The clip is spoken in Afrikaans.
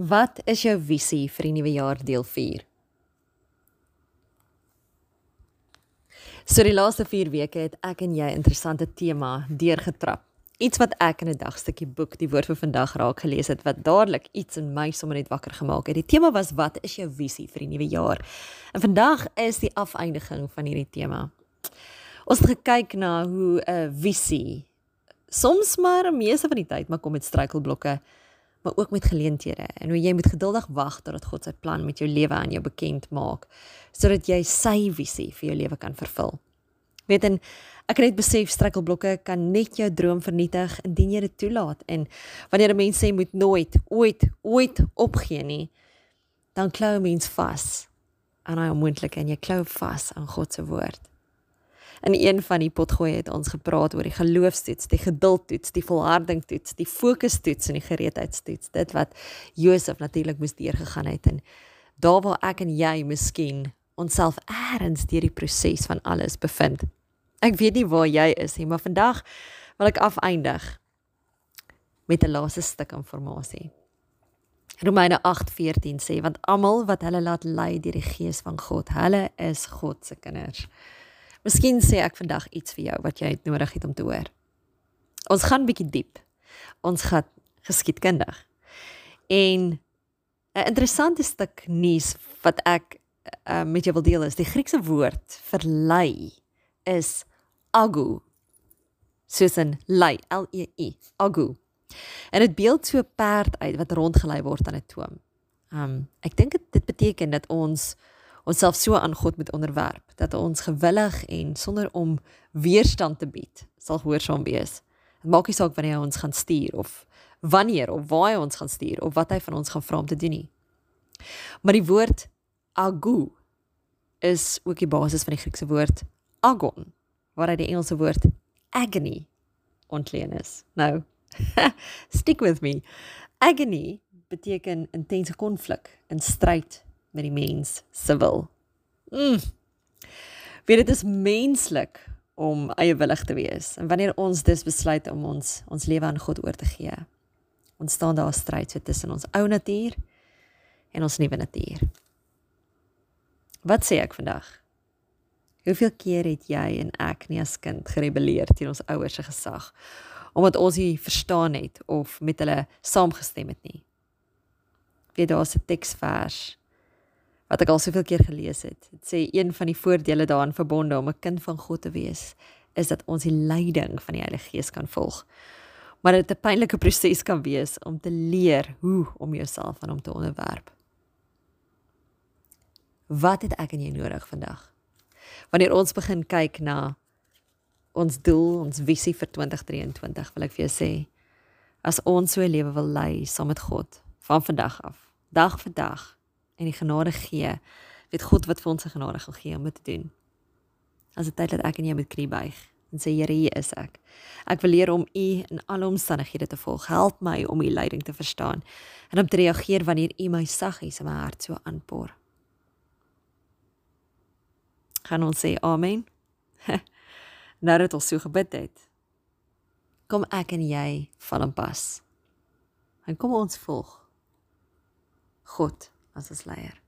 Wat is jou visie vir die nuwe jaar deel 4? So die laaste 4 weke het ek en jy interessante tema deurgetrap. Iets wat ek in 'n dagstukkie boek, die woord vir vandag raak gelees het wat dadelik iets in my sommer net wakker gemaak het. Die tema was wat is jou visie vir die nuwe jaar? En vandag is die afeindiging van hierdie tema. Ons het gekyk na hoe 'n visie soms maar meeste van die tyd maar kom met struikelblokke maar ook met geleenthede en hoe jy moet geduldig wag totdat God sy plan met jou lewe aan jou bekend maak sodat jy sy visie vir jou lewe kan vervul. Weet en ek het net besef struikelblokke kan net jou droom vernietig indien jy dit toelaat en wanneer 'n mens sê moet nooit ooit ooit opgee nie dan klou 'n mens vas aan hy onmoontlik en jy klou vas aan God se woord. In een van die potgooi het ons gepraat oor die geloofstoets, die geduldtoets, die volhardingtoets, die fokustoets en die gereedheidstoets. Dit wat Josef natuurlik moes deurgegaan het en daar waar ek en jy miskien onsself eers deur die proses van alles bevind. Ek weet nie waar jy is nie, maar vandag wil ek afeindig met 'n laaste stuk inligting. Romeine 8:14 sê want almal wat hulle laat lei deur die gees van God, hulle is God se kinders. Miskien sê ek vandag iets vir jou wat jy nodig het om te hoor. Ons gaan bietjie diep. Ons gaan geskiedkundig. En 'n interessante stuk nuus wat ek uh, met jou wil deel is die Griekse woord vir lei is agu. Soos 'n lei, L E I, agu. En dit beeld so 'n perd uit wat rondgelei word aan 'n toom. Um ek dink dit beteken dat ons onsself so aan God moet onderwerp dat ons gewillig en sonder om weerstand te bied sal gehoorsaam wees. Dit maak nie saak wanneer hy ons gaan stuur of wanneer of waar hy ons gaan stuur of wat hy van ons gaan vra om te doen nie. Maar die woord agu is ook die basis van die Griekse woord agon waar hy die Engelse woord agony ontleen is. Nou, stick with me. Agony beteken intense konflik, 'n stryd met die mens se wil. Mm. Weet dit is menslik om eie willig te wees. En wanneer ons dus besluit om ons ons lewe aan God oor te gee, ontstaan daar 'n stryd so tussen ons ou natuur en ons nuwe natuur. Wat sê ek vandag? Hoeveel keer het jy en ek nie as kind gerebelleer teen ons ouers se gesag omdat ons nie verstaan het of met hulle saamgestem het nie? Weet daar's 'n teksvers wat ek al soveel keer gelees het. Dit sê een van die voordele daaraan verbonde om 'n kind van God te wees is dat ons die leiding van die Heilige Gees kan volg. Maar dit 'n pynlike proses kan wees om te leer hoe om jouself aan hom te onderwerp. Wat het ek en jy nodig vandag? Wanneer ons begin kyk na ons doel, ons visie vir 2023, wil ek vir jou sê as ons so 'n lewe wil lei saam met God van vandag af, dag vir dag en die genade gee. Weet God wat vir ons se genade gaan gee om dit te doen. As dit tyd dat ek en jy met knie buig en sê Here, hier is ek. Ek wil leer om U in alle omstandighede te volg. Help my om U leiding te verstaan en om te reageer wanneer U my saggies in my hart so aanpoor. Gaan ons sê amen. nou dat ons so gebid het, kom ek en jy van en pas. En kom ons volg God as ons leier.